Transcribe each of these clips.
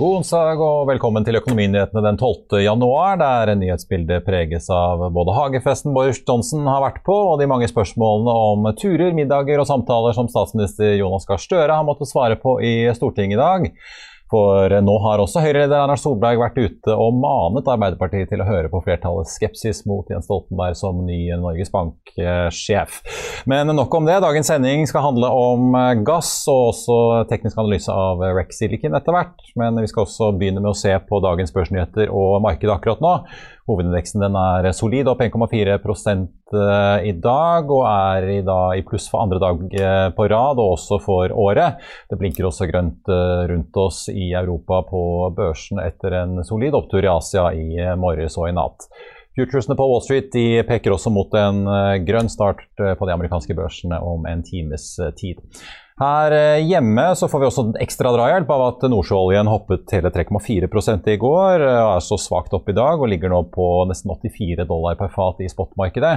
God onsdag og velkommen til Økonominyhetene den 12. januar, der nyhetsbildet preges av både hagefesten Boris Johnson har vært på, og de mange spørsmålene om turer, middager og samtaler som statsminister Jonas Gahr Støre har måttet svare på i Stortinget i dag. For nå har også Høyre-leder Erna Solberg vært ute og manet Arbeiderpartiet til å høre på flertallets skepsis mot Jens Stoltenberg som ny Norges Bank-sjef. Men nok om det. Dagens sending skal handle om gass og også teknisk analyse av Rex Silicon etter hvert. Men vi skal også begynne med å se på dagens børsnyheter og markedet akkurat nå. Hovedindeksen er solid, opp 1,4 eh, i dag, og er i, dag i pluss for andre dag eh, på rad, og også for året. Det blinker også grønt eh, rundt oss i Europa på børsen etter en solid opptur i Asia i morges og i natt. Futuresene på Wall Street peker også mot en grønn start på de amerikanske børsene om en times tid. Her eh, hjemme så får vi også ekstra drahjelp av at nordsjøoljen hoppet hele 3,4 i går. Eh, og er så svakt opp i dag og ligger nå på nesten 84 dollar per fat i spotmarkedet.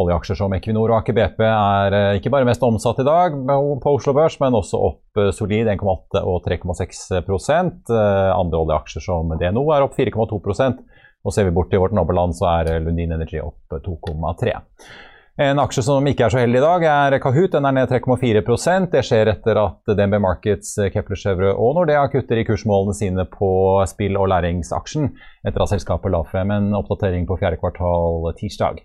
Oljeaksjer som Equinor og Aker BP er eh, ikke bare mest omsatt i dag på Oslo Børs, men også opp solid 1,8 og 3,6% Andre oljeaksjer som DNO er opp 4,2% og ser vi bort til vårt naboland, så er Lundin Energy opp 2,3 en aksje som ikke er så heldig i dag, er Kahoot. Den er ned 3,4% Det skjer etter at DNB Markets, Kepler Chevre og Nordea kutter i kursmålene sine på spill- og læringsaksjen, etter at selskapet la frem en oppdatering på fjerde kvartal tirsdag.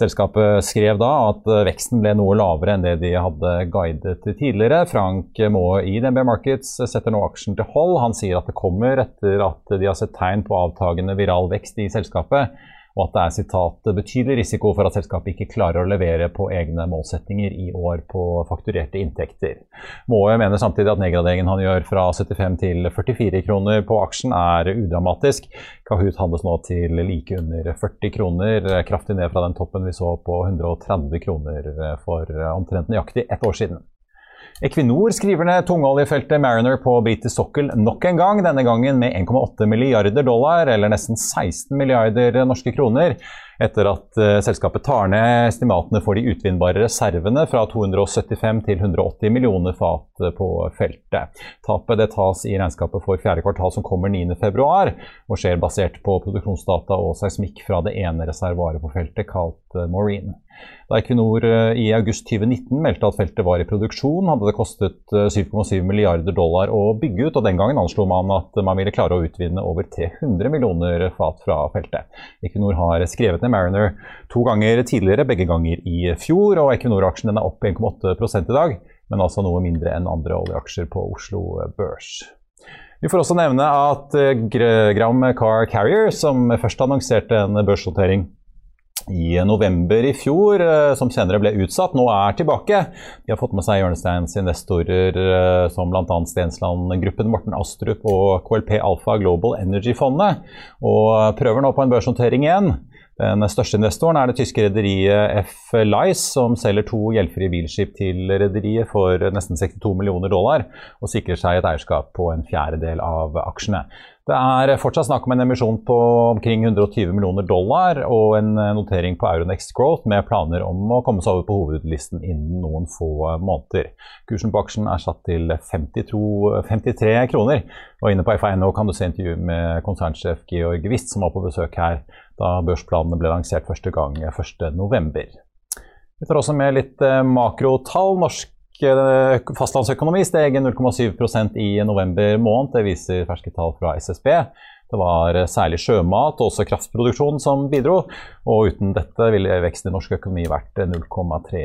Selskapet skrev da at veksten ble noe lavere enn det de hadde guidet tidligere. Frank Maae i DNB Markets setter nå aksjen til hold. Han sier at det kommer etter at de har sett tegn på avtagende viral vekst i selskapet og at det er citat, betydelig risiko for at selskapet ikke klarer å levere på egne målsettinger i år på fakturerte inntekter. Maae mener samtidig at nedgraderingen han gjør fra 75 til 44 kroner på aksjen er udramatisk. Kahoot handles nå til like under 40 kroner, kraftig ned fra den toppen vi så på 130 kroner for omtrent nøyaktig ett år siden. Equinor skriver ned tungoljefeltet Mariner på britisk sokkel nok en gang, denne gangen med 1,8 milliarder dollar, eller nesten 16 milliarder norske kroner etter at uh, selskapet tar ned estimatene for de utvinnbare reservene fra 275 til 180 millioner fat på feltet. Tapet det tas i regnskapet for fjerde kvartal som kommer 9.2, og skjer basert på produksjonsdata og seismikk fra det ene reservoaret på feltet, kalt uh, Maureen. Da Equinor i august 2019 meldte at feltet var i produksjon, hadde det kostet 7,7 milliarder dollar å bygge ut, og den gangen anslo man at man ville klare å utvinne over 300 millioner fat fra feltet. Equinor har skrevet ned Mariner to ganger tidligere, begge ganger i fjor. og Equinor-aksjen er opp 1,8 i dag, men altså noe mindre enn andre oljeaksjer på Oslo Børs. Vi får også nevne at eh, Gram Car Carrier, som først annonserte en børsnotering i november i fjor, eh, som senere ble utsatt, nå er tilbake. De har fått med seg hjørnesteins investorer eh, som bl.a. Stensland-gruppen Morten Astrup og KLP Alfa Global Energy-fondet, og prøver nå på en børsnotering igjen. Den største investoren er det tyske rederiet F-Lice, som selger to gjeldfrie bilskip til rederiet for nesten 62 millioner dollar, og sikrer seg et eierskap på en fjerdedel av aksjene. Det er fortsatt snakk om en emisjon på omkring 120 millioner dollar og en notering på Euronext Growth med planer om å komme seg over på hovedlisten innen noen få måneder. Kursen på aksjen er satt til 52, 53 kroner. Og inne på FA.no kan du se intervju med konsernsjef Georg Wist, som var på besøk her da børsplanene ble lansert første gang 1.11. Vi tar også med litt eh, makrotall. Norsk eh, fastlandsøkonomi steg 0,7% i november måned. Det viser ferske tall fra SSB. Det var eh, særlig sjømat og også kraftproduksjon som bidro. Og uten dette ville veksten i norsk økonomi vært 0,3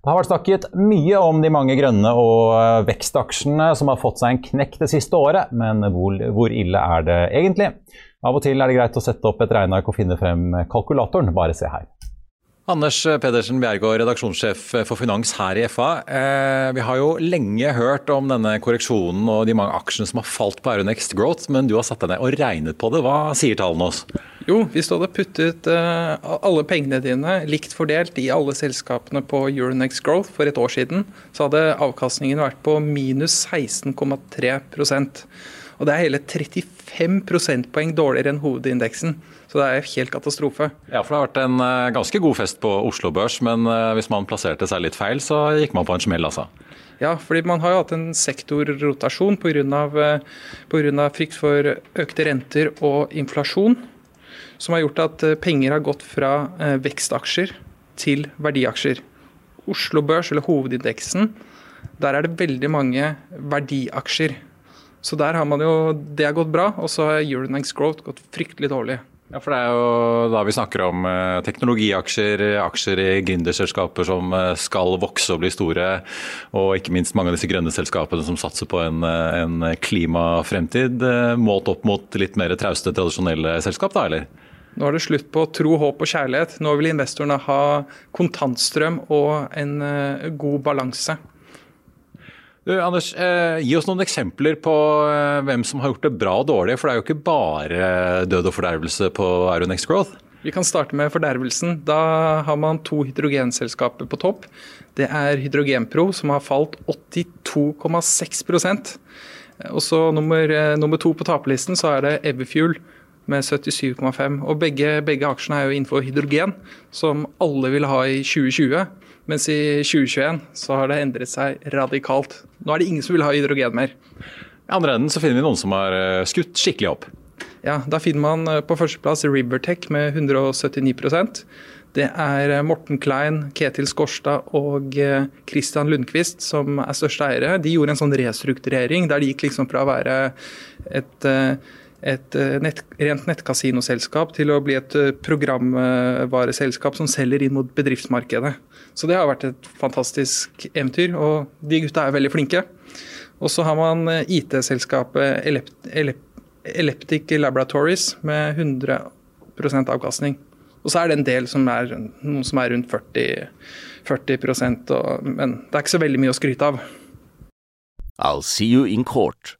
Det har vært snakket mye om de mange grønne og eh, vekstaksjene som har fått seg en knekk det siste året, men hvor, hvor, ille er det egentlig? Av og til er det greit å sette opp et regneark og finne frem kalkulatoren. Bare se her. Anders Pedersen Bjergård, redaksjonssjef for Finans her i FA. Eh, vi har jo lenge hørt om denne korreksjonen og de mange aksjene som har falt på Euronext Growth, men du har satt deg ned og regnet på det. Hva sier tallene oss? Jo, hvis du hadde puttet uh, alle pengene dine likt fordelt i alle selskapene på Euronex Growth for et år siden, så hadde avkastningen vært på minus 16,3% Og det er hele 35 prosentpoeng dårligere enn hovedindeksen. Så det er helt katastrofe. Ja, for Det har vært en uh, ganske god fest på Oslo Børs, men uh, hvis man plasserte seg litt feil, så gikk man på en smell, altså. Ja, fordi man har jo hatt en sektorrotasjon pga. Frykt for økte renter og inflasjon som har gjort at eh, penger har gått fra eh, vekstaksjer til verdiaksjer. Oslo Børs, eller hovedindeksen, der er det veldig mange verdiaksjer. Så der har man jo Det har gått bra, og så har Euronex Growth gått fryktelig dårlig. Ja, for Det er jo da vi snakker om eh, teknologiaksjer, aksjer i gründerselskaper som skal vokse og bli store, og ikke minst mange av disse grønne selskapene som satser på en, en klimafremtid, målt opp mot litt mer trauste, tradisjonelle selskap, da, eller? Nå er det slutt på tro, håp og kjærlighet. Nå vil investorene ha kontantstrøm og en uh, god balanse. Du, Anders, eh, Gi oss noen eksempler på eh, hvem som har gjort det bra og dårlig. For det er jo ikke bare død og fordervelse på Aeronex Growth. Vi kan starte med fordervelsen. Da har man to hydrogenselskaper på topp. Det er Hydrogenpro, som har falt 82,6% Og så nummer, eh, nummer to på taperlisten så er det Everfuel med 77,5. Og begge, begge, aksjene er jo innenfor hydrogen, som alle vil ha i 2020. Mens i 2021 så har det endret seg radikalt. Nå er det ingen som vil ha hydrogen mer. I andre enden så finner vi noen som har eh, skutt skikkelig opp. Ja, Da finner man eh, på førsteplass Rivertech med 179% det er eh, Morten Klein, Ketil Skorstad og Christian Lundqvist som er største eiere. De gjorde en sånn restrukturering der de gikk liksom fra å være et et eh, nett, rent nettkasinoselskap til å bli et eh, programvareselskap som selger inn mot bedriftsmarkedet. Så det har vært et fantastisk eventyr, og de gutta er veldig flinke. Og så har man eh, IT-selskapet Eleptic Laboratories med 100% avkastning. Og så er det en del som er, noen som er rundt 40, 40 og, men det er ikke så veldig mye å skryte av. I'll see you in court.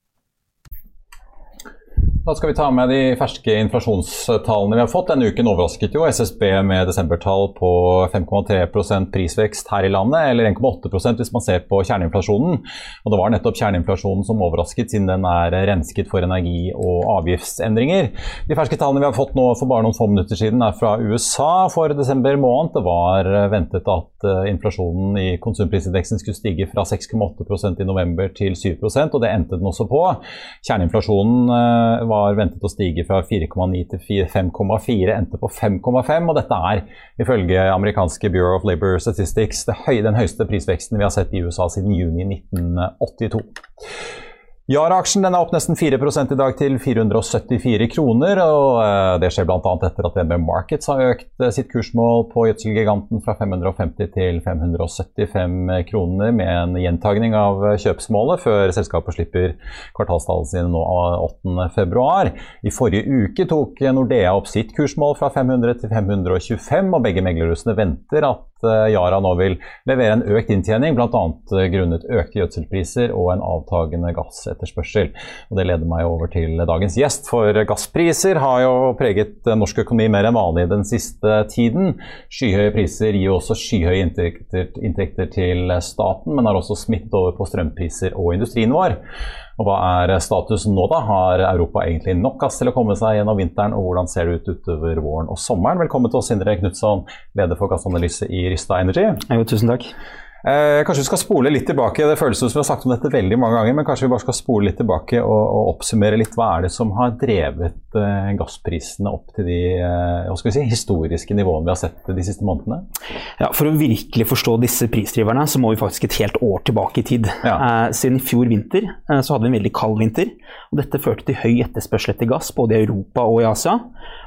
Da skal vi ta med de ferske inflasjonstallene vi har fått. Denne uken overrasket jo SSB med desembertall på 5,3% prisvekst her i landet, eller 1,8% hvis man ser på kjerneinflasjonen. Og Det var nettopp kjerneinflasjonen som overrasket, siden den er rensket for energi- og avgiftsendringer. De ferske tallene vi har fått nå for bare noen få minutter siden er fra USA for desember måned. Det var ventet at eh, inflasjonen i konsumprisindeksen skulle stige fra 6,8% i november til 7% og det endte den også på. Kjerneinflasjonen eh, var ventet å stige fra 4,9 til 5,4, endte på 5,5. Og dette er ifølge amerikanske Bureau of Labor Statistics den høyeste prisveksten vi har sett i USA siden juni 1982. Yara-aksjen er opp nesten 4 i dag til 474 kroner. og eh, Det skjer bl.a. etter at DNB Markets har økt eh, sitt kursmål på gjødselgiganten fra 550 til 575 kroner, med en gjentagning av kjøpsmålet før selskapet slipper kvartalstallene sine nå 8.2. I forrige uke tok Nordea opp sitt kursmål fra 500 til 525, og begge meglerhusene venter at Eh, Yara nå vil levere en økt inntjening, bl.a. Eh, grunnet økte gjødselpriser og en avtagende gassetterspørsel. Og det leder meg over til dagens gjest, for gasspriser har jo preget norsk økonomi mer enn vanlig den siste tiden. Skyhøye priser gir også skyhøye inntekter, inntekter til staten, men har også smittet over på strømpriser og industrien vår. Og Hva er status nå, da? Har Europa egentlig nok gass til å komme seg gjennom vinteren, og hvordan ser det ut utover våren og sommeren? Velkommen til oss, Sindre Knutson, leder for gassanalyse i Rista Energy. Jo, tusen takk. Eh, kanskje vi skal spole litt tilbake, det føles som vi har sagt om dette veldig mange ganger, men kanskje vi bare skal spole litt tilbake og, og oppsummere litt. Hva er det som har drevet eh, gassprisene opp til de eh, si, historiske nivåene vi har sett de siste månedene? Ja, For å virkelig forstå disse prisdriverne, så må vi faktisk et helt år tilbake i tid. Ja. Eh, siden i fjor vinter eh, så hadde vi en veldig kald vinter. og Dette førte til høy etterspørsel etter gass både i Europa og i Asia.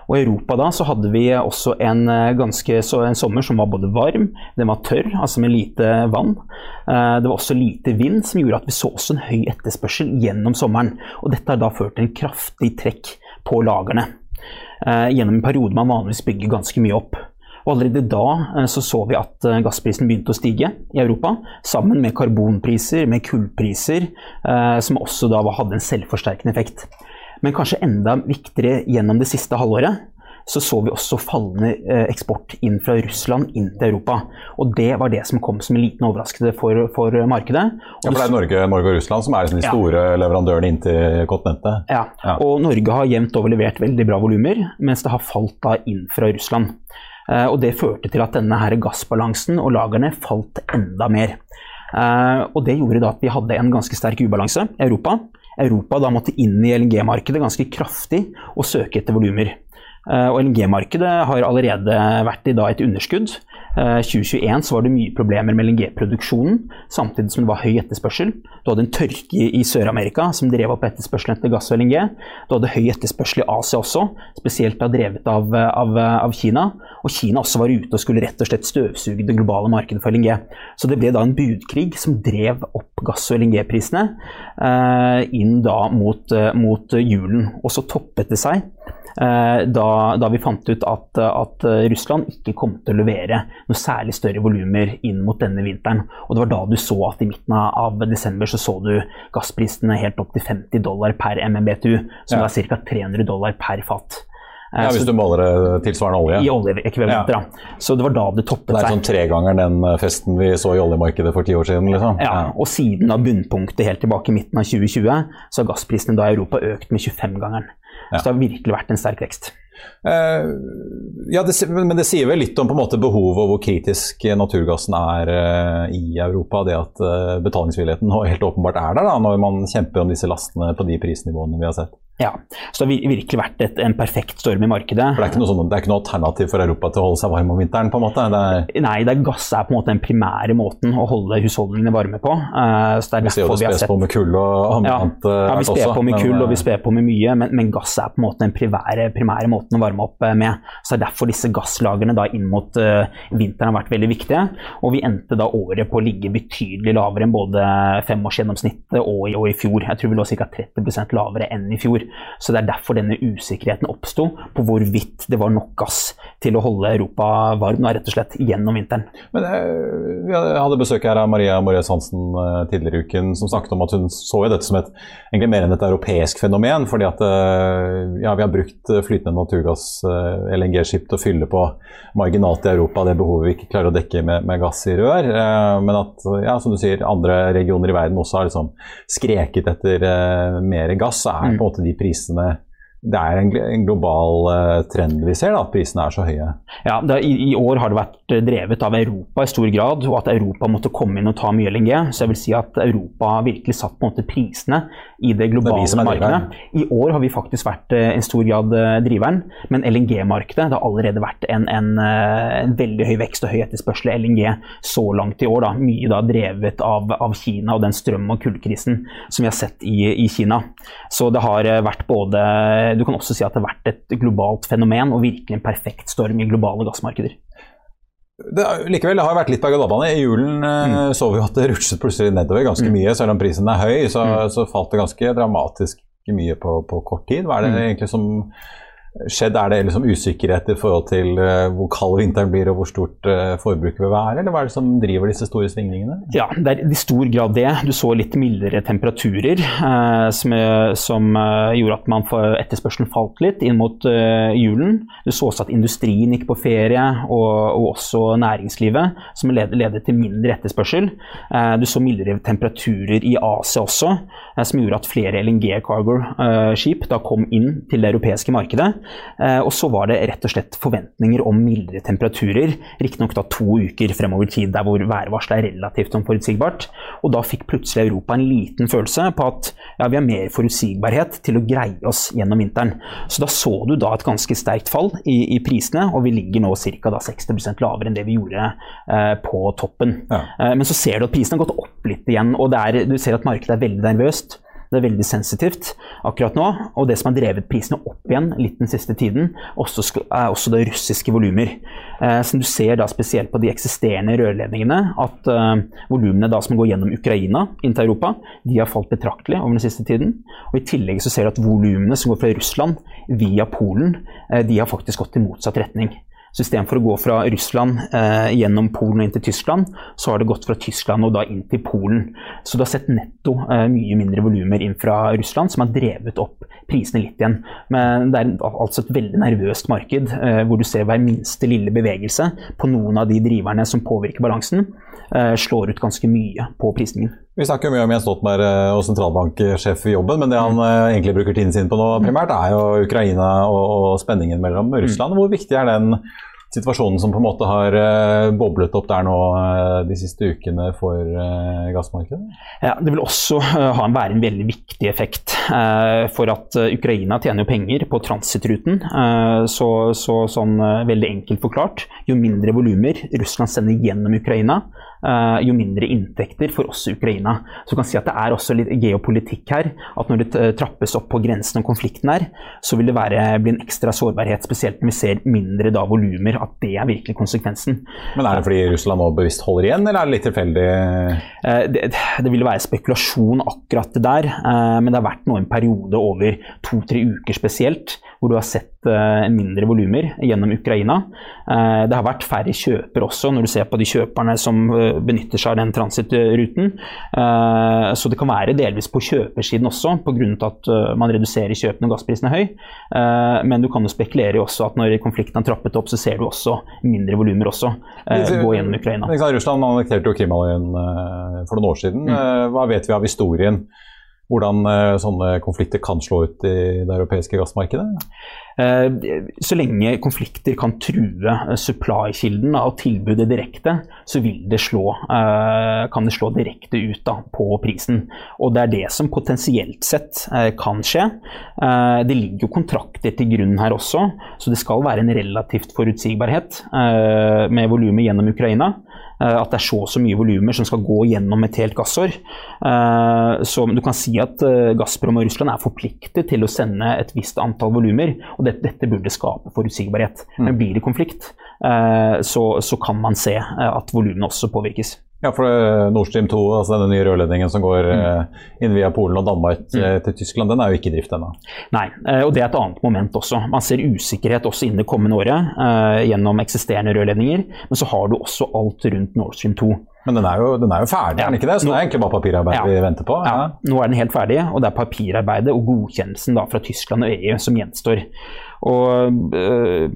Og I Europa da så hadde vi også en eh, ganske en sommer som var både varm, den var tørr, altså med lite vann. Eh, det var også lite vind, som gjorde at vi så også en høy etterspørsel gjennom sommeren. Og dette har da ført til en kraftig trekk på lagrene. Eh, gjennom en periode man vanligvis bygger ganske mye opp. Og Allerede da så, så vi at gassprisen begynte å stige i Europa, sammen med karbonpriser, med kullpriser, som også da hadde en selvforsterkende effekt. Men kanskje enda viktigere gjennom det siste halvåret så så vi også fallende eh, eksport inn fra Russland inn til Europa. Og det var det som kom som en liten overraskelse for, for markedet. Og ja, for det er Norge, Norge og Russland som er liksom de store ja. leverandørene inn til kontinentet? Ja. ja. og Norge har jevnt over levert veldig bra volumer, mens det har falt da inn fra Russland. Eh, og det førte til at denne her gassbalansen og lagrene falt enda mer. Eh, og det gjorde da at vi hadde en ganske sterk ubalanse i Europa. Europa da måtte inn i LNG-markedet ganske kraftig og søke etter volumer. Eh, og LNG-markedet har allerede vært i et underskudd. 2021 eh, så var det mye problemer med LNG-produksjonen, samtidig som det var høy etterspørsel. Du hadde en tørke i Sør-Amerika som drev opp etterspørselen etter gass og LNG. Du hadde høy etterspørsel i Asia også, spesielt da drevet av, av, av, Kina. Og Kina også var ute og skulle rett og slett støvsuge det globale markedet for LNG. Så det ble da en budkrig som drev opp gass- og LNG-prisene eh, inn da mot, eh, mot julen. Og så toppet det seg da, da, vi fant ut at, at, Russland ikke kom til å levere noe særlig større volumer inn mot denne vinteren. Og det var da du så at i midten av desember så, så du gassprisene helt opp til 50 dollar per MMBTU, som ja. er ca. 300 dollar per fat. Eh, ja, Hvis du måler det tilsvarende olje? I oljeekvivalenter, ja. Så det var da det toppet seg. Det er sånn tre ganger den eh, festen vi så i oljemarkedet for ti år siden? liksom? Ja, og siden av bunnpunktet helt tilbake i midten av 2020, så har gassprisene da i Europa økt med 25-gangeren. Så det har virkelig vært en sterk vekst. Uh, ja, det, men det sier vel litt om på en måte behovet og hvor kritisk naturgassen er uh, i Europa. Det at uh, betalingsvilligheten helt åpenbart er der da, når man kjemper om disse lastene på de prisnivåene vi har sett. Ja, så det har virkelig vært et, en perfekt storm i markedet. For det er, ikke noe sånn, det er ikke noe alternativ for Europa til å holde seg varm om vinteren? på en måte? Det er... Nei, det er gass er på en måte den primære måten å holde husholdningene varme på. Uh, så det er vi ser jo det spes på med kull og annet. Ja, ja vi sper på med kull og vi sper på med mye, men, men, gass er på en måte den primære, primære, måten å varme opp eh, med. Så det er derfor disse gasslagrene da inn mot uh, vinteren har vært veldig viktige. Og vi endte da året på å ligge betydelig lavere enn både femårsgjennomsnittet og, og i fjor. Jeg tror vi lå ca. 30% lavere enn i fjor. Så det er derfor denne usikkerheten oppsto på hvorvidt det var nok gass til å holde Europa varm rett og slett gjennom vinteren. Men eh, Vi hadde besøk her av Maria Morees Hansen eh, tidligere i uken, som snakket om at hun så dette som et, egentlig mer enn et europeisk fenomen. fordi at eh, ja, vi har brukt flytende naturgass, LNG-skip, til å fylle på marginalt i Europa det behovet vi ikke klarer å dekke med, med gass i rør. Men at ja, som du sier, andre regioner i verden også har liksom skreket etter mer gass, så er på en måte de de prisene det er en, en global uh, trend vi ser, da, at prisene er så høye? Ja, det, i, i, år har det vært eh, drevet av Europa i stor grad, og at Europa måtte komme inn og ta mye LNG. Så jeg vil si at Europa virkelig satt på en måte prisene i det globale det markedet. I år har vi faktisk vært uh, en stor grad uh, driveren, men LNG-markedet det har allerede vært en, en, en, veldig høy vekst og høy etterspørsel LNG så langt i år. Da. Mye da drevet av, av Kina og den strøm- og kullkrisen som vi har sett i, i Kina. Så det har vært både du kan også si at det har vært et globalt fenomen og virkelig en perfekt storm i globale gassmarkeder. Det, likevel, det har vært litt berg-og-dal-bane. I julen eh, mm. så vi at det rutsjet plutselig nedover ganske mm. mye. Selv om prisen er høy, så, mm. så, falt det ganske dramatisk mye på, på kort tid. Hva er det mm. egentlig som skjedd? Er det liksom usikkerhet i forhold til uh, hvor kald vinteren blir og hvor stort uh, forbruket vil være, eller hva er det som driver disse store svingningene? Ja, det er i stor grad det. Du så litt mildere temperaturer eh, som, som gjorde at man etterspørselen falt litt inn mot julen. Du så også at industrien gikk på ferie, og, og også næringslivet, som ledet, ledet, til mindre etterspørsel. Du så mildere temperaturer i Asia også, som gjorde at flere LNG-cargo-skip da kom inn til det europeiske markedet. Eh, og så var det rett og slett forventninger om mildere temperaturer, riktignok to uker fremover tid der hvor værvarselet er relativt forutsigbart. Og da fikk plutselig Europa en liten følelse på at ja, vi har mer forutsigbarhet til å greie oss gjennom vinteren. Så da så du da et ganske sterkt fall i, i prisene, og vi ligger nå ca. 60 lavere enn det vi gjorde eh, på toppen. Ja. Eh, men så ser du at prisene har gått opp litt igjen, og er, du ser at markedet er veldig nervøst. Det er veldig sensitivt akkurat nå. Og det som har drevet prisene opp igjen litt den siste tiden, også, er også det russiske volumer. Eh, som du ser da spesielt på de eksisterende rørledningene, at eh, volumene da som går gjennom Ukraina inn til Europa, de har falt betraktelig over den siste tiden. Og I tillegg så ser du at volumene som går fra Russland via Polen, eh, de har faktisk gått i motsatt retning. Så for å gå fra Russland eh, gjennom Polen og inn til Tyskland, så har det gått fra Tyskland og da inn til Polen. Så du har sett netto eh, mye mindre volumer inn fra Russland, som har drevet opp prisene litt igjen. Men det er altså et veldig nervøst marked, eh, hvor du ser hver minste lille bevegelse på noen av de driverne som påvirker balansen, eh, slår ut ganske mye på prisningen. Vi snakker mye om Jens Stoltenberg eh, og sentralbanksjef i jobben, men det han mm. egentlig bruker tiden sin på nå primært, er jo Ukraina og, og spenningen mellom Russland. Hvor viktig er den situasjonen som på en måte har uh, boblet opp der nå de siste ukene for gassmarkedet? Ja, Det vil også ha en, være en veldig viktig effekt. for at Ukraina tjener jo penger på transitruten. så, så sånn veldig enkelt forklart, jo mindre volumer Russland sender gjennom Ukraina, Eh, jo mindre inntekter for oss i Ukraina. Så du kan si at det er også litt geopolitikk her. At når det trappes opp på grensen og konflikten her, så vil det være, bli en ekstra sårbarhet, spesielt når vi ser mindre da volumer. At det er virkelig konsekvensen. Men er det fordi Russland nå bevisst holder igjen, eller er det litt tilfeldig? Eh, det, det vil være spekulasjon akkurat det der, eh, men det har vært nå en periode over to-tre uker spesielt, hvor du har sett mindre volumer gjennom Ukraina. Det har vært færre kjøpere også, når du ser på de kjøperne som benytter seg av den transitruten. Eh, så det kan være delvis på kjøpersiden også, pga. at eh, man reduserer kjøpene og gassprisen er høy. Eh, men du kan jo spekulere også at når konflikten har trappet opp, så ser du også mindre volumer også gå gjennom Ukraina. Russland annekterte jo Krimhalvøya for noen år siden. Mm. Hva vet vi av historien? Hvordan sånne konflikter kan slå ut i det europeiske gassmarkedet? Eh, så lenge konflikter kan true eh, supply-kilden og tilbudet direkte, så det slå, eh, kan det slå direkte ut da, på prisen. Og det er det som potensielt sett kan skje. Det ligger jo kontrakter til grunn her også, så det skal være en relativt forutsigbarhet med volumet gjennom Ukraina. Eh, at det er så og så mye volumer som skal gå gjennom et helt gassår. Eh, så du kan si at eh, Gazprom og Russland er forpliktet til å sende et visst antall volumer. Og dette, dette burde skape forutsigbarhet. Men mm. blir det konflikt, så, så kan man se at volumene også påvirkes. Ja, for eh, Nord Stream 2, altså denne nye rørledningen som går mm. Eh, inn via Polen og Danmark mm. Eh, til Tyskland, den er jo ikke i drift ennå? Nei, og det er et annet moment også. Man ser usikkerhet også innen det kommende året gjennom eksisterende rørledninger. Men så har du også alt rundt Nord Stream 2. Men den er jo, den er jo ferdig, ja. er den ikke det? Så nå, det er egentlig bare papirarbeid ja. vi venter på? Ja. ja. nå er den helt ferdig, og det er papirarbeidet og godkjennelsen da fra Tyskland og EU som gjenstår. Og øh,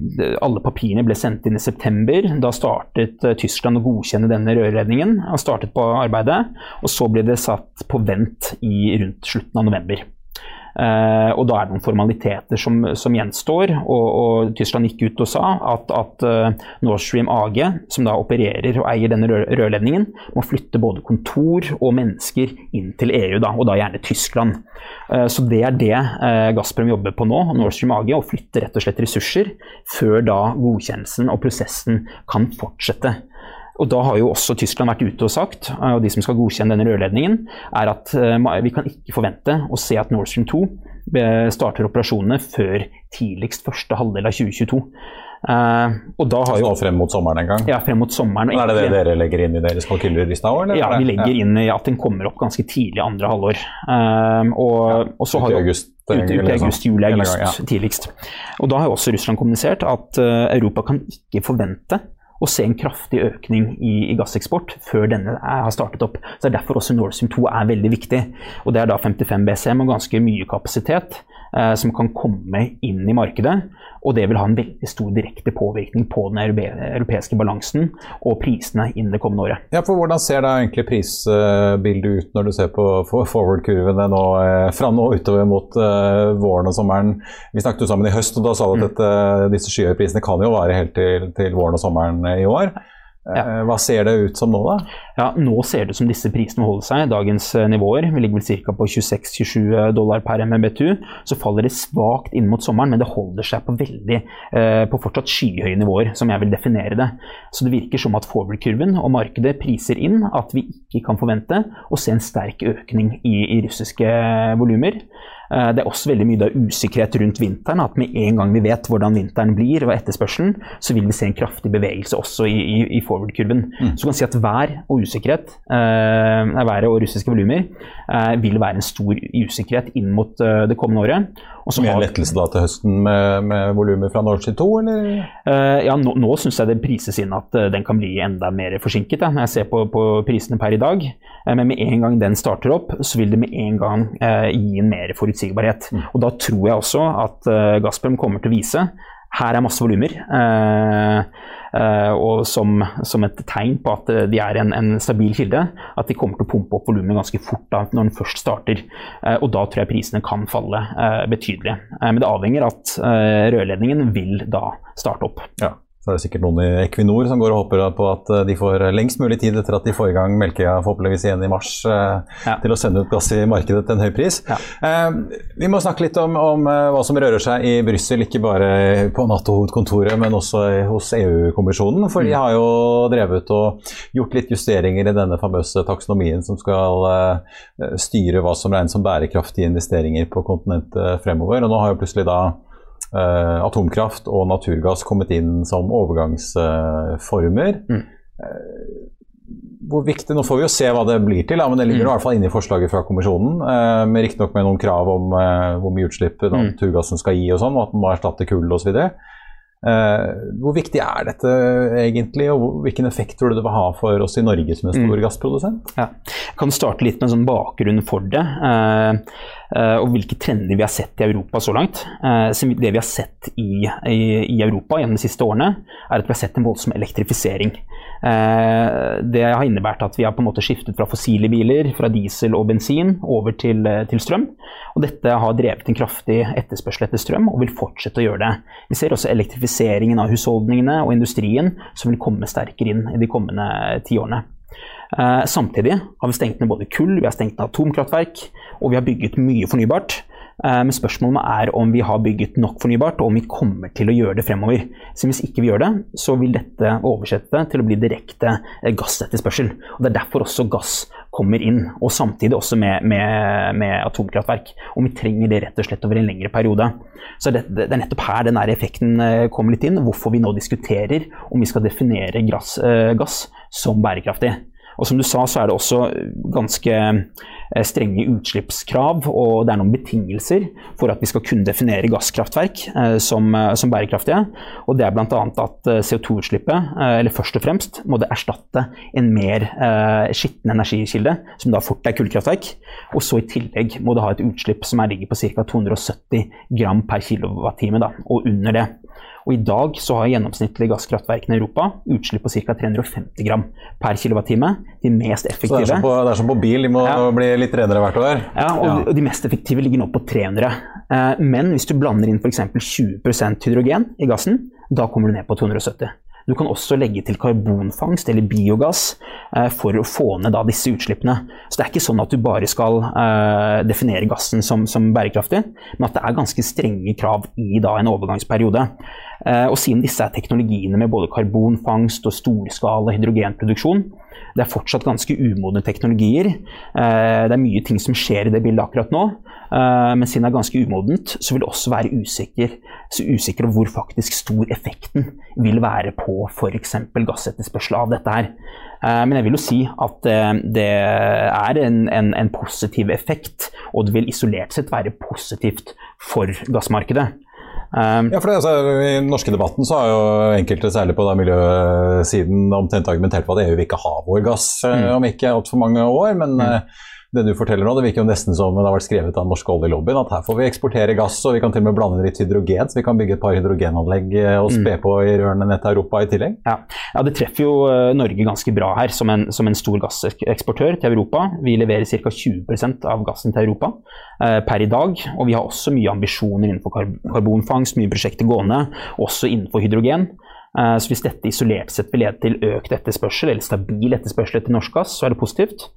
alle papirene ble sendt inn i september. Da startet øh, Tyskland å godkjenne denne rørledningen. Han startet på arbeidet, og så ble det satt på vent i rundt slutten av november. Uh, og da er det noen formaliteter som, som gjenstår. Og, og, Tyskland gikk ut og sa at, at uh, Nord Stream AG, som da opererer og eier denne rør rørledningen, må flytte både kontor og mennesker inn til EU, da, og da gjerne Tyskland. Uh, så det er det Gazprom jobber på nå, Nord Stream AG, å flytte rett og slett ressurser før da godkjennelsen og prosessen kan fortsette. Og Da har jo også Tyskland vært ute og sagt, eh, og de som skal godkjenne denne rørledningen, er at eh, vi kan ikke forvente å se at Nord Stream 2 eh, starter operasjonene før tidligst første halvdel av 2022. Uh, og da har jo, frem mot sommeren en gang? Ja, frem mot sommeren. er det det dere legger inn i deres kalkyler i stad? Ja, vi legger ja. inn i at den kommer opp ganske tidlig andre halvår. Uh, og, ja, og så har jo august, ut, ut ut august, juli, august ja. tidligst. Og da har jo også Russland kommunisert at uh, Europa kan ikke forvente å se en kraftig økning i, i, gasseksport før denne har startet opp. Så Det er derfor også Nord Stream 2 er veldig viktig. Og Det er da 55 BCM og ganske mye kapasitet som kan komme inn i markedet. Og det vil ha en veldig stor direkte påvirkning på den europeiske balansen og prisene innen det kommende året. Ja, for Hvordan ser da egentlig prisbildet ut når du ser på forward-kurvene nå, eh, fra nå utover mot uh, våren og sommeren? Vi snakket jo sammen i høst, og da sa du at mm. dette, disse skyhøye prisene kan jo vare helt til, til våren og sommeren i år. Ja. Eh, hva ser det ut som nå, da? Ja, Nå ser det ut som disse prisene holder seg. Dagens eh, nivåer vi ligger vel ca. på 26-27 eh, dollar per MMBTU. Så faller det svakt inn mot sommeren, men det holder seg på veldig, på fortsatt skyhøye nivåer, som jeg vil definere det. Så det virker som at forward-kurven og markedet priser inn at vi ikke kan forvente å se en sterk økning i, i russiske volumer. Eh, det er også veldig mye usikkerhet rundt vinteren. At med en gang vi vet hvordan vinteren blir og etterspørselen, så vil vi se en kraftig bevegelse også i, i, i forward-kurven. Mm. Så du kan si at vær og usikkerhet, eh, været og russiske volumer, eh, vil være en stor usikkerhet inn mot eh, det kommende året. Og Mye lettelse da til høsten med, med volumer fra Nordsea 2, eller? Uh, ja, nå, nå syns jeg det prises inn at uh, den kan bli enda mer forsinket, ja, når jeg ser på, på prisene per i dag. Uh, men med en gang den starter opp, så vil det med en gang gi en mer forutsigbarhet. Mm. Og da tror jeg også at Gazprom kommer til å vise her er masse volumer. Uh, og som, som, et tegn på at de er en, en, stabil kilde, at de kommer til å pumpe opp volumet ganske fort da, når den først starter. Uh, og da tror jeg prisene kan falle uh, betydelig. men det avhenger av at rørledningen vil da starte opp. Ja. Så er det sikkert noen i Equinor som går og håper på at eh, de får lengst mulig tid etter at de får i gang Melkøya forhåpentligvis igjen i mars, eh, ja. til å sende ut gass i markedet til en høy pris. Ja. Eh, vi må snakke litt om, om eh, hva som rører seg i Brussel, ikke bare på Nato-hovedkontoret, men også hos EU-kommisjonen. For de mm. har jo drevet og gjort litt justeringer i denne famøse taksonomien som skal eh, styre hva som regnes som bærekraftige investeringer på kontinentet fremover. Og nå har jo plutselig da atomkraft og naturgass kommet inn som overgangsformer. Mm. Uh, hvor viktig, Nå får vi jo se hva det blir til, men det ligger mm. i hvert fall inne i forslaget fra kommisjonen. Eh, med Riktignok med noen krav om uh, hvor mye utslipp mm. naturgassen skal gi, og sånn, og at den må erstatte kull osv. Uh, hvor viktig er dette egentlig, og hvilken effekt tror du det vil ha for oss i Norge som en stor mm. gassprodusent? Ja. Jeg kan starte litt med en sånn bakgrunn for det. Uh, og hvilke trender vi har sett i Europa så langt. Uh, det vi har sett i, Europa gjennom de siste årene, er at vi har sett en voldsom elektrifisering. Uh, det har innebært at vi har på en måte skiftet fra fossile biler, fra diesel og bensin, over til, til, strøm. Og dette har drevet en kraftig etterspørsel etter strøm, og vil fortsette å gjøre det. Vi ser også elektrifiseringen av husholdningene og industrien som vil komme sterkere inn i de kommende tiårene. Eh, samtidig har vi stengt ned både kull, vi har stengt ned atomkraftverk, og vi har bygget mye fornybart. Eh, men spørsmålet er om vi har bygget nok fornybart, og om vi kommer til å gjøre det fremover. Så hvis ikke vi gjør det, så vil dette oversette til å bli direkte eh, gassetterspørsel. Og Det er derfor også gass kommer inn, og samtidig også med, med, med atomkraftverk. Og vi trenger det rett og slett over en lengre periode. Så det, det er nettopp her den effekten kommer litt inn. Hvorfor vi nå diskuterer om vi skal definere gass, gass som bærekraftig. Og som du sa, så er det også ganske eh, strenge utslippskrav, og det er noen betingelser for at vi skal kunne definere gasskraftverk eh, som, eh, som bærekraftige. Og det er bl.a. at CO2-utslippet, eller først og fremst, må det erstatte en mer skitten energikilde, som da fort er kullkraftverk. Og så i tillegg må det ha et utslipp som er ligger på ca. 270 gram per kilowattime, og under det. Og I dag så har gjennomsnittlige gasskraftverkene i Europa utslipp på ca. 350 gram per kWt. De mest effektive. Så det er, som på, er som på bil, de må ja. bli litt renere hvert år? Ja, og, ja. og, de mest effektive ligger nå på 300. Eh, men hvis du blander inn f.eks. 20% hydrogen i gassen, da kommer du ned på 270. Du kan også legge til karbonfangst eller biogass eh, for å få ned da, disse utslippene. Så det er ikke sånn at du bare skal eh, definere gassen som, som, bærekraftig, men at det er ganske strenge krav i da, en overgangsperiode. Og siden disse er teknologiene med både karbonfangst og storskala hydrogenproduksjon, det er fortsatt ganske umodne teknologier. Det er mye ting som skjer i det bildet akkurat nå. Men siden det er ganske umodent, så vil det også være usikker, så usikker hvor faktisk stor effekten vil være på f.eks. gassetterspørsel av dette her. Men jeg vil jo si at det er en, en, en positiv effekt, og det vil isolert sett være positivt for gassmarkedet. Um, ja, for det, altså, I den norske debatten så har jo enkelte, særlig på da, miljøsiden, omtrent argumentert på at EU vil ikke ha vår gass mm. om ikke altfor mange år. Men mm det du forteller nå, det virker jo nesten som det har vært skrevet av den norske oljelobbyen, at her får vi eksportere gass, og vi kan til og med blande litt hydrogen, så vi kan bygge et par hydrogenanlegg eh, og spe mm. på i rørene ned til Europa i tillegg. Ja. ja. det treffer jo eh, Norge ganske bra her, som en, som en stor gasseksportør til Europa. Vi leverer ca. 20% av gassen til Europa eh, per i dag, og vi har også mye ambisjoner innenfor karbonfangst, mye prosjekter gående, også innenfor hydrogen. Eh, så hvis dette isolert sett vil lede til økt etterspørsel, eller stabil etterspørsel etter norsk gass, så er det positivt.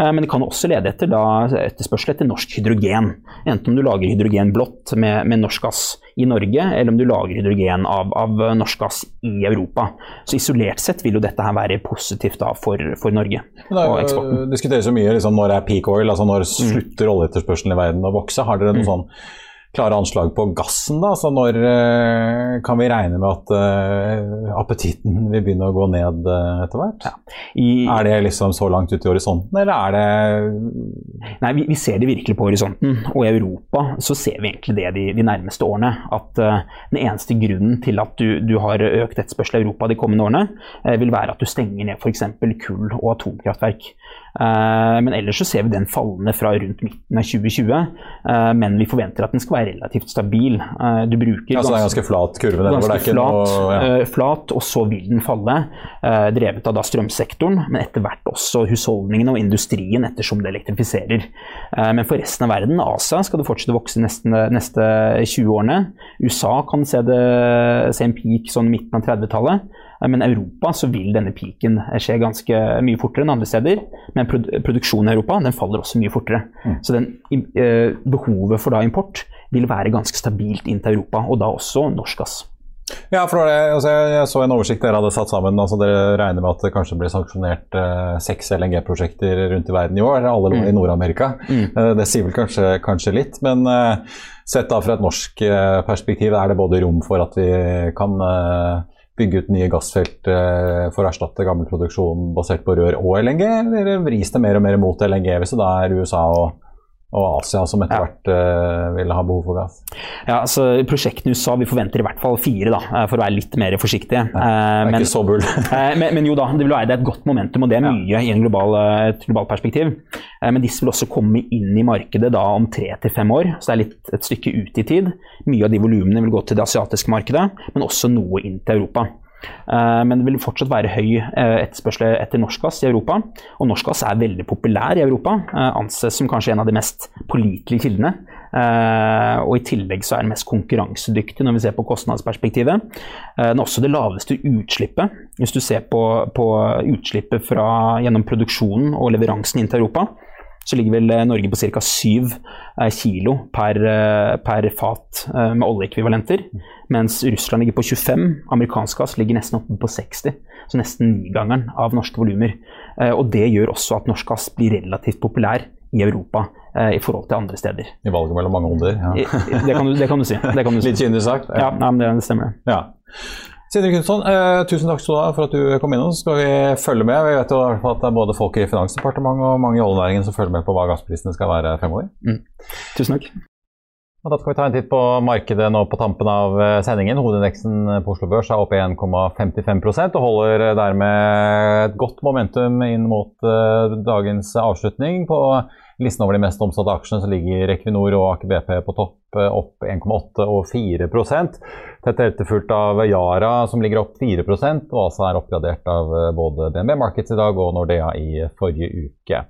Eh, men det kan også lede etter da, etterspørsel etter norsk hydrogen. Enten om du lager hydrogen blått med, med, norsk gass i Norge, eller om du lager hydrogen av, av, norsk gass i Europa. Så isolert sett vil jo dette her være positivt da for, for Norge og eksporten. Det diskuteres jo mye liksom, når er peak oil, altså når slutter oljeetterspørselen i verden å vokse. Har dere noe mm. sånn klare anslag på gassen? da, så Når uh, kan vi regne med at uh, appetitten vil begynne å gå ned uh, etter hvert? Ja. er det liksom så langt ut i horisonten, eller er det Nei, vi, vi, ser det virkelig på horisonten. Og i Europa så ser vi egentlig det de, de nærmeste årene. At den eneste grunnen til at du, du har økt etterspørsel i Europa de kommende årene, vil være at du stenger ned f.eks. kull- og atomkraftverk. Eh, men ellers så ser vi den fallende fra rundt midten av 2020. Eh, men vi forventer at den skal være relativt stabil. Eh, du bruker altså det er ganske flat kurve? Ganske flat, noe, ja. flat, og så vil den falle. Drevet av da strømsektoren, men etter hvert også husholdningene og industrien ettersom det elektrifiserer. Men for resten av verden, Asia, skal det fortsette å vokse de neste, neste 20 årene. USA kan se, det, se en peak sånn midten av 30-tallet. Men i Europa så vil denne piken skje ganske mye fortere enn andre steder. Men produksjonen i Europa den faller også mye fortere. Mm. Så den, eh, behovet for da import vil være ganske stabilt inn til Europa, og da også norsk gass. Ja, for det, altså jeg, så en oversikt dere hadde satt sammen. altså Dere regner med at det kanskje blir sanksjonert eh, seks LNG-prosjekter rundt i verden i år. Alle lå mm. i Nord-Amerika. Mm. Eh, det sier vel kanskje, kanskje litt. Men eh, sett da fra et norsk eh, perspektiv, er det både rom for at vi kan eh, bygge ut nye gassfelt eh, for å erstatte gammel produksjon basert på rør og LNG, eller vris det mer og mer mot LNG hvis det da er USA og og Asia som etter hvert uh, vil ha behov for gass? Ja, altså Prosjektene i USA vi forventer i hvert fall fire, da, eh, for å være litt mer forsiktige. Ja, det er uh, men, ikke så bull. men, men, jo da, det vil være det et godt momentum, og det er mye ja. i global, et globalt perspektiv. Men disse vil også komme inn i markedet da om tre til fem år, så det er litt et stykke ut i tid. Mye av de volumene vil gå til det asiatiske markedet, men også noe inn til Europa. Eh, men det vil fortsatt være høy eh, etterspørsel etter norsk gass i Europa. Og norsk gass er veldig populær i Europa. Eh, anses som kanskje en av de mest pålitelige kildene. Og i tillegg så er den mest konkurransedyktig når vi ser på kostnadsperspektivet. Den er også det laveste utslippet. Hvis du ser på, på utslippet fra, gjennom produksjonen og leveransen inn til Europa, så ligger vel eh, Norge på ca. 7 eh, kilo per, eh, per fat med oljeekvivalenter. Mens Russland ligger på 25. Amerikansk gass ligger nesten oppe på 60. Så nesten nigangeren av norske volumer. Og det gjør også at norsk gass blir relativt populær i Europa i forhold til andre steder. I valget mellom mange onder? Ja. det, kan du, det, kan du, si. Det kan du si. Litt kynisk sagt? Ja, ja det, det, stemmer. Ja. Sindre Knutson, eh, tusen takk for at du kom innom. Så skal vi følge med. Vi vet jo at det er både folk i Finansdepartementet og mange i oljenæringen som følger med på hva gassprisene skal være fremover. Mm. Tusen takk. Og da skal vi ta en titt på markedet nå på tampen av eh, sendingen. Hovedindeksen på Oslo Børs er oppe 1,55% og holder dermed et godt momentum inn mot uh, dagens avslutning. På listen over de mest omsatte aksjene så ligger Equinor og Aker BP på topp, opp 1,8 og 4 Tett etterfulgt av Yara, som ligger opp 4% og altså er oppgradert av eh, både DNB Markets i dag og Nordea i forrige uke.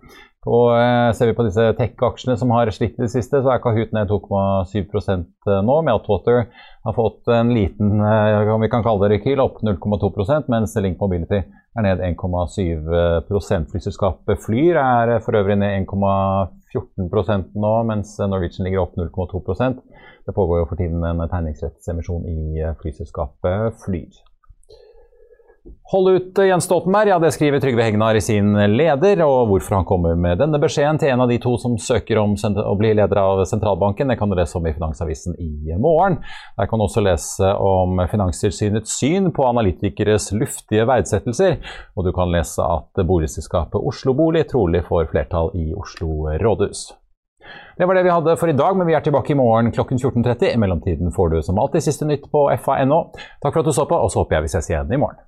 Og eh, Ser vi på disse tech-aksjene som har slitt i det siste, så er Kahoot ned 2,7% eh, nå. Meltwater har fått en liten eh, om vi kan kalle det rekyl, opp 0,2% mens Link Mobility er ned 1,7 Flyselskapet Flyr er for øvrig ned 1,14% nå, mens Norwegian ligger opp 0,2% Det pågår jo for tiden en tegningsrettsemisjon i flyselskapet Flyr. Hold ut Jens Stoltenberg, ja det skriver Trygve Hegnar i sin leder. Og hvorfor han kommer med denne beskjeden til en av de to som søker om å bli leder av sentralbanken, det kan du lese om i Finansavisen i morgen. Der kan du også lese om Finanstilsynets syn på analytikeres luftige verdsettelser. Og du kan lese at boligselskapet Oslo Bolig trolig får flertall i Oslo rådhus. Det var det vi hadde for i dag, men vi er tilbake i morgen klokken 14.30. I mellomtiden får du som alltid siste nytt på fa.no. Takk for at du så på, og så håper jeg vi ses igjen i morgen.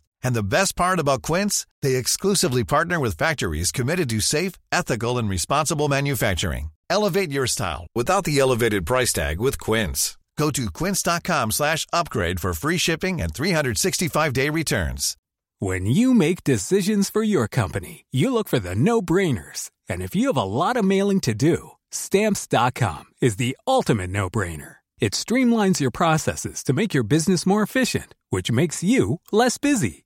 And the best part about Quince, they exclusively partner with factories committed to safe, ethical, and responsible manufacturing. Elevate your style without the elevated price tag with Quince. Go to quince.com slash upgrade for free shipping and 365-day returns. When you make decisions for your company, you look for the no-brainers. And if you have a lot of mailing to do, stamps.com is the ultimate no-brainer. It streamlines your processes to make your business more efficient, which makes you less busy.